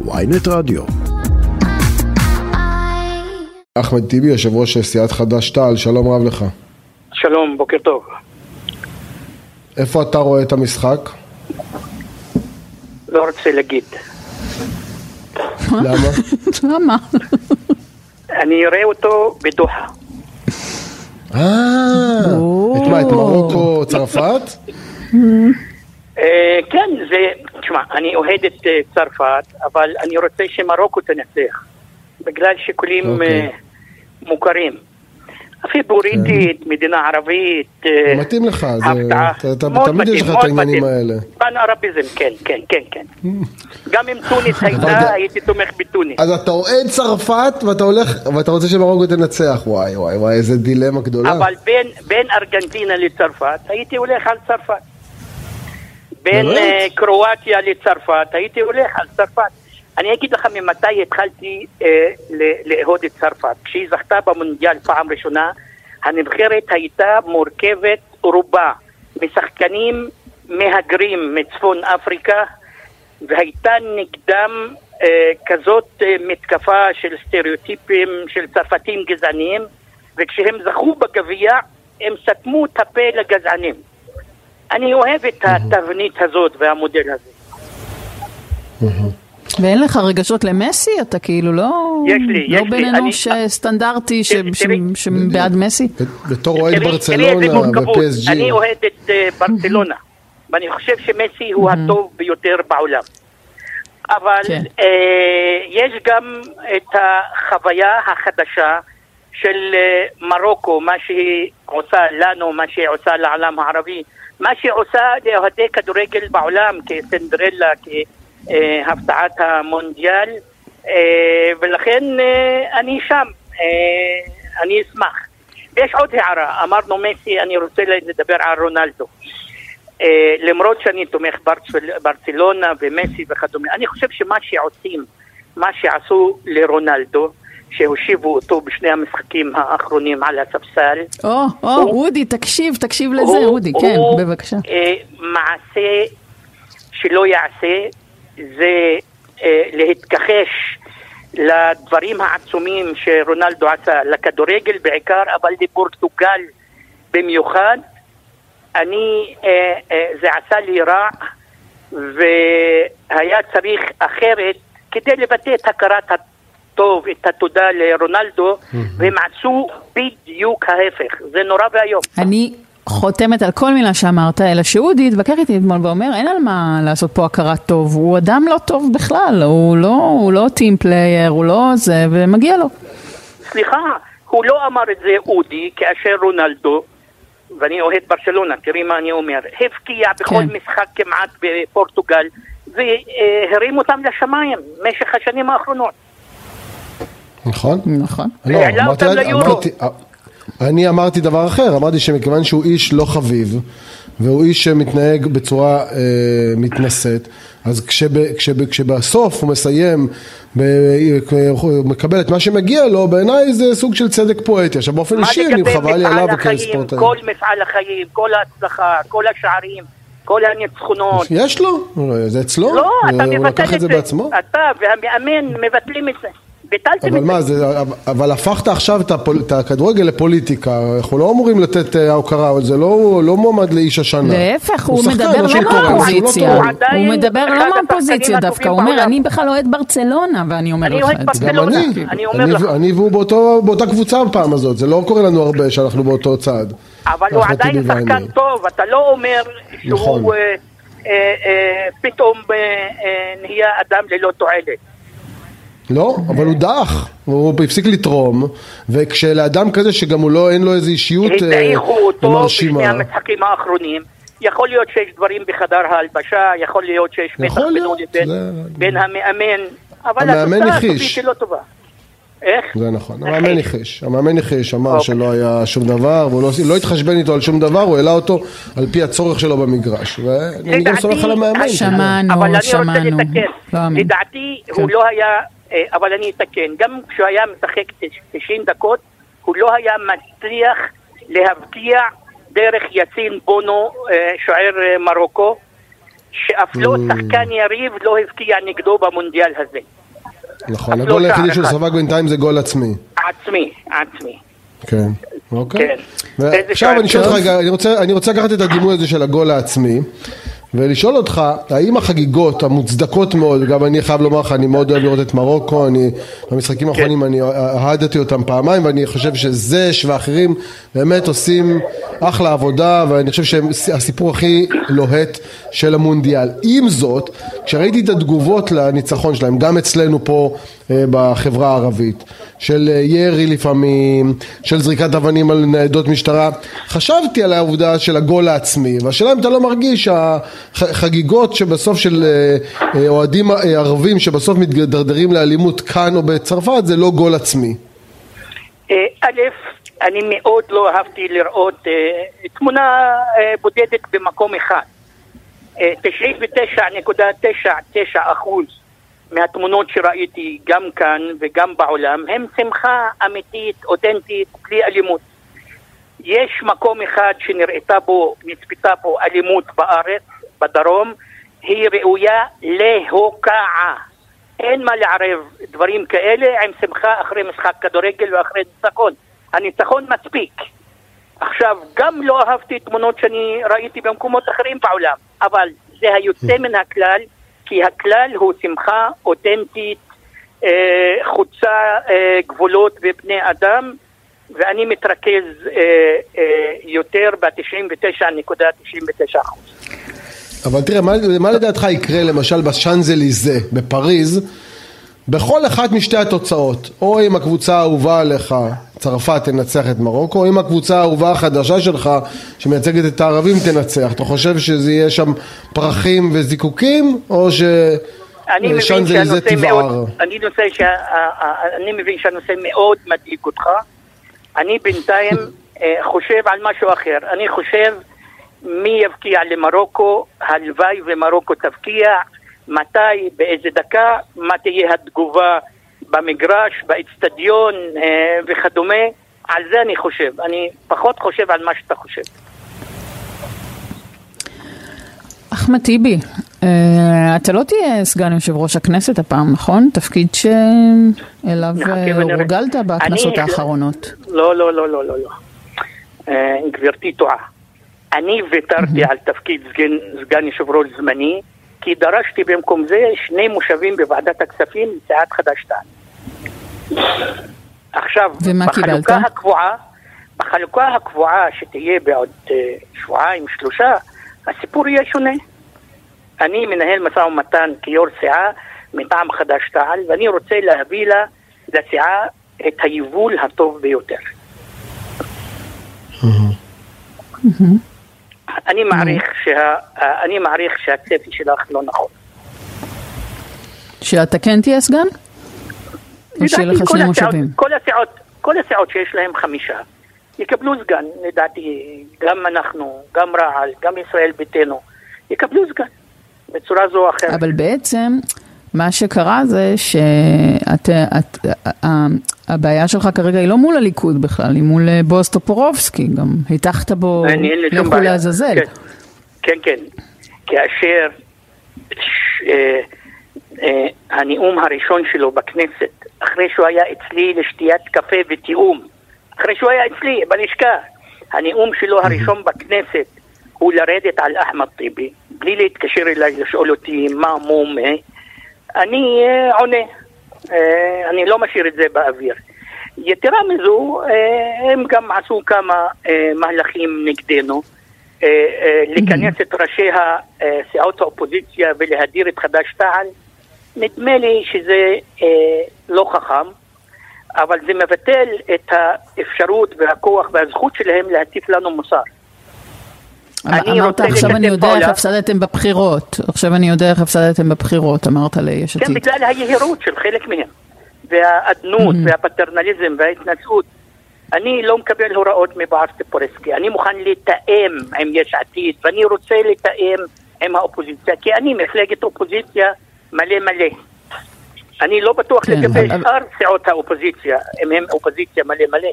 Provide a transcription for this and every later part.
ויינט רדיו. אחמד טיבי, יושב ראש סיעת חד"ש-תע"ל, שלום רב לך. שלום, בוקר טוב. איפה אתה רואה את המשחק? לא רוצה להגיד. למה? למה? אני אראה אותו בדוחה. אה, את מה, את מרוקו, צרפת? אה, כן, זה, תשמע, אני אוהד את אה, צרפת, אבל אני רוצה שמרוקו תנצח. בגלל שיקולים אוקיי. אה, מוכרים. פיבוריטית, מדינה ערבית. מתאים לך. אתה- תמיד יש לך את העניינים. האלה. פן ערביזם, כן, כן, כן, כן. גם אם טוניס הייתה, הייתי תומך בטוניס. אז אתה אוהד צרפת ואתה הולך, ואתה רוצה שמרוקו תנצח, וואי וואי וואי, איזה דילמה גדולה. אבל בין ארגנטינה לצרפת, הייתי הולך על צרפת. בין? אה, קרואטיה לצרפת, הייתי הולך על צרפת. אני אגיד לך ממתי התחלתי ל- לאהוד את צרפת. כשהיא זכתה במונדיאל פעם ראשונה, הנבחרת הייתה מורכבת רובה משחקנים מהגרים מצפון אפריקה, והייתה נגדם אה, כזאת אה, מתקפה של סטריאוטיפים של צרפתים גזעניים, וכשהם זכו בגביע, הם סתמו את הפה לגזענים. אני אוהב את התבנית הזאת והמודל הזה. ואין לך רגשות למסי? אתה כאילו לא... יש לי, לא יש בן לי. אנוש אני- אה, סטנדרטי ש- תראי, ש- תראי. שבעד מסי? בתור אוהד ברצלונה. ו-PSG. אני אוהד את אה, ברצלונה, ואני חושב שמסי הוא הטוב ביותר בעולם. אבל כן. אה, יש גם את החוויה החדשה של אה, מרוקו, מה שהיא עושה לנו, מה שהיא עושה לעולם הערבי, מה שהיא עושה לאוהדי כדורגל בעולם כסנדרלה, כהפתעת המונדיאל, אה, ולכן אה, אני שם, אה, אני אשמח. יש עוד הערה, אמרנו מסי, אני רוצה לדבר על רונלדו. למרות שאני תומך ברצל, ברצלונה ומסי וכדומה, אני חושב שמה שעושים, מה שעשו לרונלדו, שהושיבו אותו בשני המשחקים האחרונים על הספסל, או, או, אודי, תקשיב, תקשיב לזה, הוא- אודי, כן, הוא, בבקשה. אה, מעשה שלא יעשה זה אה, להתכחש לדברים העצומים שרונלדו עשה, לכדורגל בעיקר, אבל לפורטוגל במיוחד. אני, אה, אה, זה עשה לי רע, והיה צריך אחרת כדי לבטא את הכרת הטוב, את התודה לרונלדו, והם עשו בדיוק ההפך. זה נורא ואיום. אני חותמת על כל מילה שאמרת, אלא שאודי התווכח איתי אתמול ואומר, אין על מה לעשות פה הכרת טוב, הוא אדם לא טוב בכלל, הוא לא, הוא לא team player, הוא לא זה, ומגיע לו. סליחה, הוא לא אמר את זה אודי, כאשר רונלדו, ואני אוהד ברשלונה, תראי מה אני אומר, הבקיע בכל כן. משחק כמעט בפורטוגל, והרים אותם לשמיים במשך השנים האחרונות. נכון? נכון. לא, העלה אמרתי- אותם ליורו. אמרתי- אני אמרתי דבר אחר, אמרתי שמכיוון שהוא איש לא חביב, והוא איש שמתנהג בצורה אה, מתנשאת, אז כשב, כשב, כשבסוף הוא מסיים, ב, הוא מקבל את מה שמגיע לו, בעיניי זה סוג של צדק פואטי. עכשיו באופן אישי, אני חבל לי עליו החיים, כספורטאי. כל מפעל החיים, כל ההצלחה, כל השערים, כל הניצחונות. יש לו, זה אצלו, לא, אתה הוא מבטל לקח את זה בעצמו. אתה והמאמן מבטלים את זה. ביטלתם אבל את מה, זה. זה, אבל הפכת עכשיו את, הפול, את הכדורגל לפוליטיקה, אנחנו לא אמורים לתת אה, הוקרה, אבל זה לא, לא מועמד לאיש השנה. להפך, הוא שחקן, מדבר לא הוא לא. הוא הוא מדבר לא השחקנים דווקא, הוא אומר. אני בכלל אוהד ברצלונה, ואני אומר לך את זה. גם אני, אני והוא באותו, באותה קבוצה בפעם הזאת, זה לא קורה לנו הרבה שאנחנו באותו צד. אבל הוא עדיין. שחקן טוב, אתה לא אומר נכון. שהוא אה, אה, אה, פתאום אה, אה, נהיה אדם ללא תועלת. לא, אבל הוא דח, הוא הפסיק לתרום, וכשלאדם כזה שגם הוא לא, אין לו איזו אישיות אה, הדעיכו אותו בשני מרשימה, המשחקים האחרונים. יכול להיות שיש דברים בחדר ההלבשה, יכול להיות שיש מתח בינו לבין בין המאמן, אבל התוצאה. הסופית היא לא טובה. איך? זה נכון. המאמן הכחיש, המאמן הכחיש, אמר אוקיי. שלא היה שום דבר, והוא לא, לא התחשבן איתו על שום דבר, הוא העלה אותו על פי הצורך שלו במגרש, ואני גם סומך על המאמן. שמענו, אבל אני רוצה שמענו. לתקן. לא. לדעתי כן. הוא לא היה, אה, אבל אני אתקן, גם כשהוא היה משחק 90 דקות, הוא לא היה מצליח להבקיע דרך יאסין בונו, אה, שוער אה, מרוקו, שאף לא Mm. שחקן יריב לא הבקיע נגדו במונדיאל הזה. נכון, הגול לא היחידי שהוא. ספג בינתיים זה גול עצמי. עצמי, עצמי. כן, אוקיי. כן. ועכשיו שער אני שואל אותך. רגע, אני רוצה לקחת את הדימוי הזה של הגול העצמי ולשאול אותך, האם החגיגות המוצדקות מאוד, גם אני חייב לומר לך, אני מאוד אוהב לראות את מרוקו, אני, במשחקים האחרונים אני אהדתי אותם פעמיים ואני חושב שזש ואחרים באמת עושים אחלה עבודה ואני חושב שהם הסיפור הכי לוהט של המונדיאל. עם זאת, כשראיתי את התגובות לניצחון שלהם, גם אצלנו פה בחברה הערבית, של אה, ירי לפעמים, של זריקת אבנים על ניידות משטרה, חשבתי על העובדה של הגול העצמי, והשאלה אם אתה לא מרגיש שהחגיגות שבסוף של אה, אה, אוהדים אה, ערבים שבסוף מתדרדרים לאלימות כאן או בצרפת זה לא גול עצמי. אה, א', אני מאוד לא אהבתי לראות אה, תמונה אה, בודדת במקום אחד. אה, 99.99 אחוז מהתמונות שראיתי גם כאן וגם בעולם הם שמחה אמיתית, אותנטית, בלי אלימות. יש מקום אחד שנראתה בו, נצפתה בו אלימות בארץ, בדרום, היא ראויה להוקעה. אין מה לערב דברים כאלה עם שמחה אחרי משחק כדורגל ואחרי ניצחון. הניצחון מספיק. עכשיו, גם לא אהבתי תמונות שאני ראיתי במקומות אחרים בעולם, אבל זה היוצא מן הכלל, כי הכלל הוא שמחה אותנטית, אה, חוצה אה, גבולות ובני אדם, ואני מתרכז אה, יותר ב-99.99%. אבל תראה, מה, מה לדעתך יקרה למשל בשאנזליזה בפריז בכל אחת משתי התוצאות, או אם הקבוצה האהובה עליך, צרפת תנצח את מרוקו, אם הקבוצה האהובה החדשה שלך, שמייצגת את הערבים, תנצח. אתה חושב שזה יהיה שם פרחים וזיקוקים, או אני מבין שהנושא מאוד? אני, נושא שה, אני מבין שהנושא מאוד מדאיג אותך. אני בינתיים אה, חושב על משהו אחר. אני חושב מי יבקיע למרוקו, הלוואי ומרוקו תבקיע, מתי, באיזה דקה, מה תהיה התגובה במגרש, באצטדיון אה, וכדומה. על זה אני חושב. אני פחות חושב על מה שאתה חושב. אחמד טיבי, אה, אתה לא תהיה סגן יושב ראש הכנסת הפעם, נכון? תפקיד שאליו נחכה אה. הורגלת בכנסות אני- האחרונות. לא, לא, לא, לא, לא, לא. אה, גברתי טועה. אני ויתרתי על תפקיד סגן יושב ראש זמני, כי דרשתי במקום זה שני מושבים בוועדת הכספים לסיעת חד"ש-תע"ל. עכשיו, ומה בחלוקה קיבלת? הקבועה, בחלוקה הקבועה שתהיה בעוד אה, שבועיים, שלושה, הסיפור יהיה שונה. אני מנהל משא ומתן כיו"ר סיעה מטעם חד"ש-תע"ל, ואני רוצה להביא לה, לסיעה את היבול הטוב ביותר. אני מעריך, שה, אני מעריך שהצפי שלך לא נכון. שאתה כן תהיה סגן? או שיהיה לך שני מושבים? כל הסיעות, כל הסיעות שיש להם חמישה, יקבלו סגן, לדעתי, גם אנחנו, גם רע"ל, גם ישראל ביתנו, יקבלו סגן, בצורה זו או אחרת. אבל בעצם, מה שקרה זה שאת, את, ה- הבעיה שלך כרגע היא לא מול הליכוד בכלל, היא מול אה, בועז טופורובסקי, גם הטחת בו, שום לכו. לעזאזל. כן, כן, כן. כאשר אה, אה, הנאום הראשון שלו בכנסת, אחרי שהוא היה אצלי לשתיית קפה ותיאום, אחרי שהוא היה אצלי בלשכה, הנאום שלו הראשון בכנסת הוא לרדת על אחמד טיבי, בלי להתקשר אליי לשאול אותי מה מו מה, אני אה, עונה. אה, אני לא משאיר את זה באוויר. יתרה מזו, אה, הם גם עשו כמה מהלכים נגדנו. לכנס את ראשי סיעות האופוזיציה ולהדיר את חד"ש-תע"ל, נדמה לי שזה לא חכם, אבל זה מבטל את האפשרות והכוח והזכות שלהם להטיף לנו מוסר. אני אמרת עכשיו אני יודע איך פעולה." הפסדתם בבחירות, עכשיו אני יודע איך הפסדתם בבחירות, אמרת ליש כן, עתיד. בגלל היהירות של חלק מהם, והאדנות, והפטרנליזם וההתנשאות. אני לא מקבל הוראות מבועז טפורסקי, אני מוכן לתאם עם יש עתיד, ואני רוצה לתאם עם האופוזיציה, כי אני מפלגת אופוזיציה מלא מלא. אני לא בטוח כן, לגבי אבל- שאר סיעות האופוזיציה, אם הם אופוזיציה מלא מלא.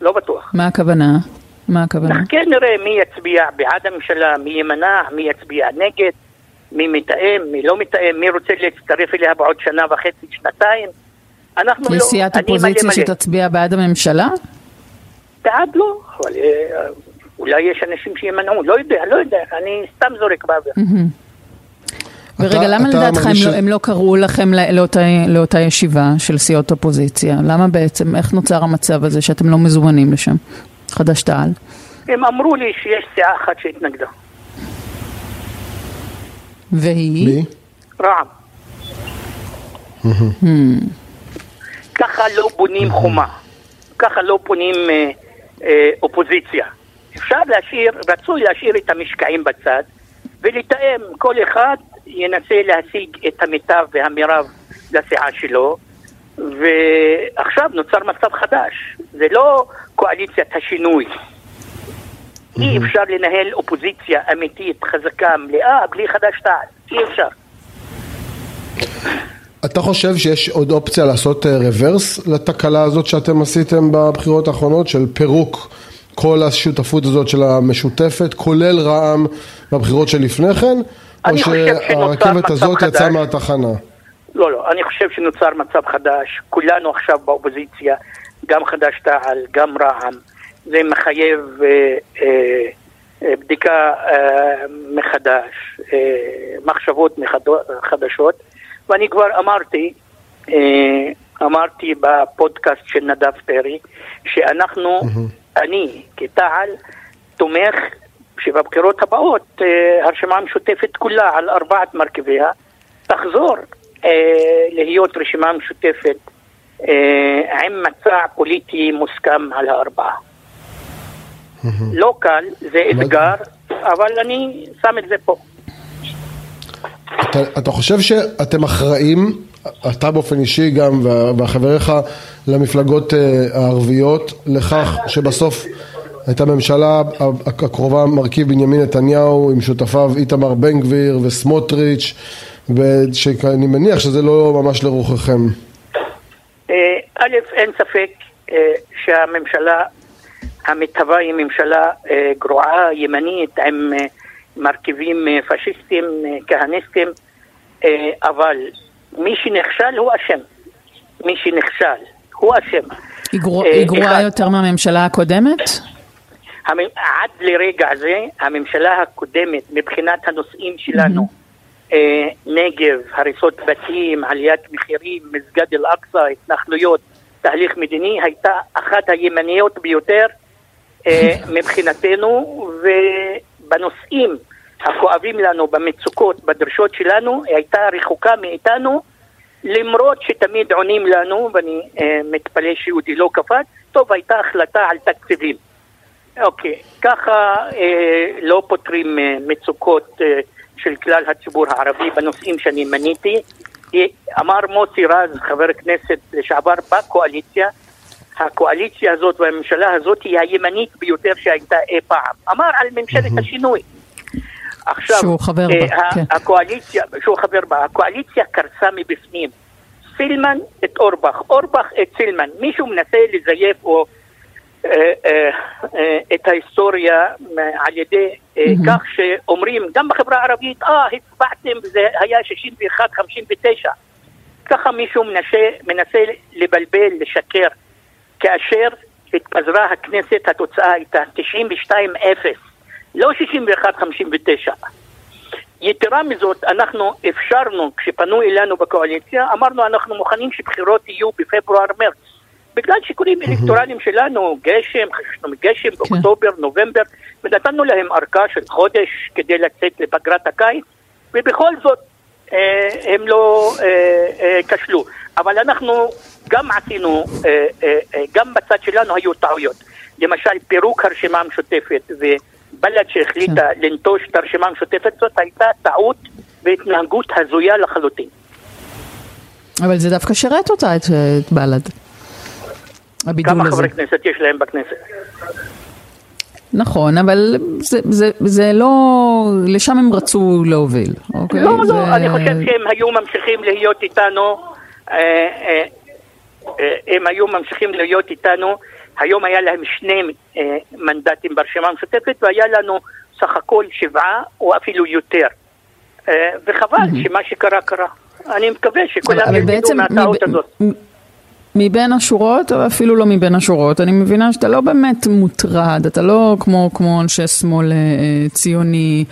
לא בטוח. מה הכוונה? מה הכוונה? נחכה נראה מי יצביע בעד הממשלה, מי יימנע, מי יצביע נגד. מי מתאם, מי לא מתאם, מי רוצה להצטרף אליה בעוד שנה וחצי, שנתיים. אנחנו יש לא, סיעת אני מלא אופוזיציה. שתצביע בעד הממשלה? בעד לא, אבל אה, אולי יש אנשים שימנעו, לא יודע, לא יודע, אני סתם זורק באוויר. ורגע, אתה- למה אתה לדעתך הם לא- ש- הם לא קראו לכם לא- לאותה- לאותה ישיבה של סיעות אופוזיציה? למה בעצם, איך נוצר המצב הזה שאתם לא מזומנים לשם? חד"ש-תע"ל. הם אמרו לי שיש סיעה אחת שהתנגדה, והיא? מי? רע"מ. ככה לא בונים חומה, ככה לא בונים אה, אה, אופוזיציה. אפשר להשאיר, רצוי להשאיר את המשקעים בצד ולתאם, כל אחד ינסה להשיג את המיטב והמירב לסיעה שלו ועכשיו נוצר מצב חדש, זה לא קואליציית השינוי. אי אפשר לנהל אופוזיציה אמיתית, חזקה, מלאה, בלי חד"ש-תע"ל, אי אפשר. אתה חושב שיש עוד אופציה לעשות אה, רוורס לתקלה הזאת שאתם עשיתם בבחירות האחרונות של פירוק כל השותפות הזאת של המשותפת, כולל רע"מ בבחירות שלפני כן, או אני חושב שנוצר שהרכבת מצב הזאת יצאה חדש. מהתחנה? לא, לא, אני חושב שנוצר מצב חדש, כולנו עכשיו באופוזיציה, גם חד"ש-תע"ל, גם רע"מ, זה מחייב אה, אה, אה, בדיקה אה, מחדש, אה, מחשבות חדשות, ואני כבר אמרתי, אה, אמרתי בפודקאסט של נדב פרי, שאנחנו, אני כתע"ל, תומך שבבחירות הבאות אה, הרשימה המשותפת כולה על ארבעת מרכיביה תחזור להיות רשימה משותפת אה, עם מצע פוליטי מוסכם על הארבעה. לא קל, זה אתגר, אבל אני שם את זה פה. אתה, אתה חושב שאתם אחראים, אתה באופן אישי גם והחבריך למפלגות אה, הערביות, לכך שבסוף הייתה ממשלה הקרובה מרכיב בנימין נתניהו עם שותפיו איתמר בן גביר וסמוטריץ', ושאני מניח שזה לא ממש לרוחכם. אה, א', אין ספק אה, שהממשלה המתהווה היא ממשלה אה, גרועה, ימנית, עם מרכיבים פשיסטים, כהניסטים, אבל מי שנכשל הוא אשם. מי שנכשל הוא אשם. היא גרוע- היא גרועה יותר מהממשלה הקודמת? עד לרגע זה, הממשלה הקודמת, מבחינת הנושאים שלנו, אה, נגב, הריסות בתים, עליית מחירים, מסגד אל-אקצא, התנחלויות, תהליך מדיני, הייתה אחת הימניות ביותר אה, מבחינתנו, ובנושאים הכואבים לנו, במצוקות, בדרישות שלנו, היא הייתה רחוקה מאיתנו, למרות שתמיד עונים לנו, ואני אה, מתפלא שיהודי לא קפץ, טוב, הייתה החלטה על תקציבים. אוקיי, ככה אה, לא פותרים אה, מצוקות אה, של כלל הציבור הערבי בנושאים שאני מניתי. אמר מוסי רז, חבר כנסת לשעבר בקואליציה, הקואליציה הזאת והממשלה הזאת היא הימנית ביותר שהייתה אי פעם. אמר על ממשלת השינוי. עכשיו, שהוא חבר אה, בה, כן. הקואליציה, שהוא חבר בה, הקואליציה קרסה מבפנים. סילמן את אורבך, אורבך את סילמן. מישהו מנסה לזייף או אה, אה, אה, את ההיסטוריה על ידי אה, כך שאומרים, גם בחברה הערבית, אה, הצבעתם וזה היה 61-59. ככה מישהו מנסה, מנסה לבלבל, לשקר. כאשר התפזרה הכנסת, התוצאה הייתה 92-0, לא 61-59. יתרה מזאת, אנחנו אפשרנו, כשפנו אלינו בקואליציה, אמרנו אנחנו מוכנים שבחירות יהיו בפברואר-מרץ. בגלל שיקולים אלקטורליים שלנו, גשם, חששנו מגשם באוקטובר, נובמבר, ונתנו להם ארכה של חודש כדי לצאת לפגרת הקיץ, ובכל זאת אה, הם לא אה, אה, כשלו. אבל אנחנו גם עשינו, אה, אה, אה, גם בצד שלנו היו טעויות. למשל, פירוק הרשימה המשותפת ובל"ד שהחליטה לנטוש את הרשימה המשותפת, זאת הייתה טעות והתנהגות הזויה לחלוטין. אבל זה דווקא שירת אותה, את את בל"ד. כמה הזה. חברי כנסת יש להם בכנסת? נכון, אבל זה, זה, זה לא... לשם הם רצו להוביל, אוקיי? לא, זה... לא, אני חושב שהם היו ממשיכים להיות איתנו, אה, אה, אה, הם היו ממשיכים להיות איתנו, היום היה להם שני מנדטים ברשימה המשותפת והיה לנו סך הכל שבעה או אפילו יותר. וחבל שמה שקרה קרה. אני מקווה שכולם ילמדו מהטעות הזאת. מבין השורות, או אפילו לא מבין השורות, אני מבינה שאתה לא באמת מוטרד, אתה לא כמו, כמו אנשי שמאל אה, אה, ציוני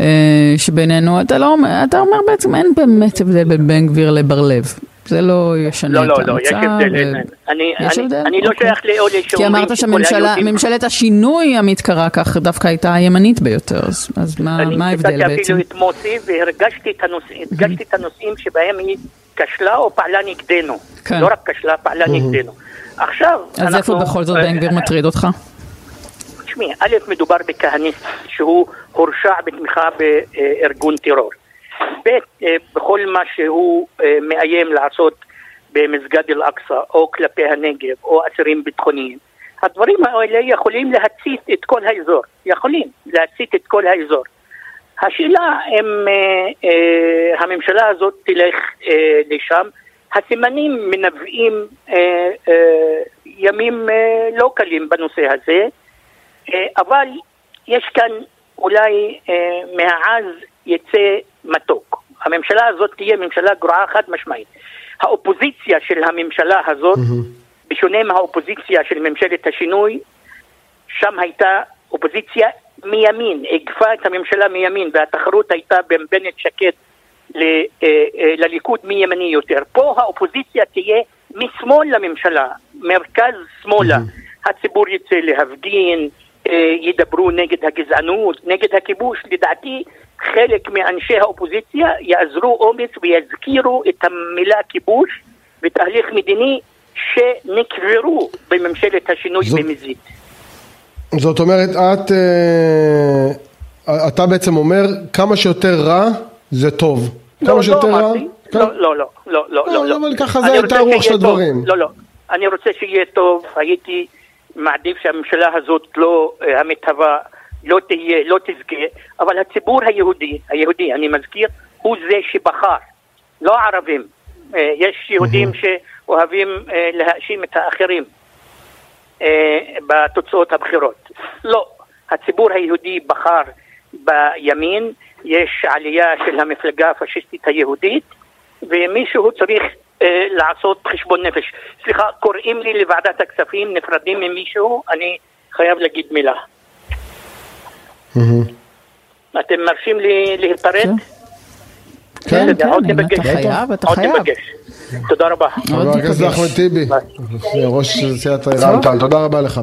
אה, שבינינו, אתה לא אתה אומר בעצם אין באמת הבדל בין בן גביר לבר לב. זה לא ישנה לא, את לא, לא, יש המצב. הבדל. ו-. אני- יש אני- הבדל? אני לא אוקיי. שייך לאלה כי שאומרים אמרת שכל שהממשלה, היהודים- ממשלת השינוי המתקרא כך דווקא הייתה הימנית ביותר, אז, אז מה, אני מה ההבדל ציטטתי בעצם? אפילו את מוסי והרגשתי את, הנוש... הדגשתי את הנושאים שבהם היא כשלה או פעלה נגדנו. כן. לא רק כשלה, פעלה נגדנו. עכשיו, אז איפה בכל זאת בן גביר אה, מטריד אותך? תשמעי, א', מדובר בכהניסט שהוא הורשע בתמיכה בארגון טרור. ב', בכל מה שהוא אה, מאיים לעשות במסגד אל-אקצא או כלפי הנגב או אסירים ביטחוניים. הדברים האלה יכולים להצית את כל האזור, יכולים להצית את כל האזור. השאלה אם אה, אה, הממשלה הזאת תלך אה, לשם, הסימנים מנבאים אה, אה, ימים אה, לא קלים בנושא הזה, אה, אבל יש כאן אולי אה, מהעז יצא מתוק. הממשלה הזאת תהיה ממשלה גרועה חד משמעית. האופוזיציה של הממשלה הזאת, בשונה מהאופוזיציה של ממשלת השינוי, שם הייתה אופוזיציה מימין, עקפה את הממשלה מימין, והתחרות הייתה בין בנט שקד ל- אה, אה, לליכוד מי ימני יותר. פה האופוזיציה תהיה משמאל לממשלה, מרכז שמאלה. הציבור יצא להפגין, אה, ידברו נגד הגזענות, נגד הכיבוש. לדעתי, חלק מאנשי האופוזיציה יאזרו אומץ ויזכירו את המילה כיבוש ותהליך מדיני שנקברו בממשלת השינוי זאת- במזיד. זאת אומרת, את, אה, אתה בעצם אומר, כמה שיותר רע זה טוב. כמה לא, שיותר לא רע... כן? לא, לא, לא, לא, לא, לא, לא. אבל ככה זה הייתה הרוח של. הדברים. לא, לא. אני רוצה שיהיה טוב, הייתי מעדיף שהממשלה הזאת לא, אה, המתהווה, לא תהיה, לא תזכה, אבל הציבור היהודי, היהודי, אני מזכיר, הוא זה שבחר, לא ערבים. אה, יש יהודים שאוהבים אה, להאשים את האחרים אה, בתוצאות הבחירות. לא, הציבור היהודי בחר בימין, יש עלייה של המפלגה הפשיסטית היהודית, ומישהו צריך אה, לעשות חשבון נפש. סליחה, קוראים לי לוועדת הכספים, נפרדים ממישהו, אני חייב להגיד מילה. אתם מרשים לי להיפרד? כן. כן, כן. אתה חייב, אתה חייב. תודה רבה. חבר הכנסת. אחמד טיבי. ראש סיעת רע"מ תע"ל, תודה רבה לך.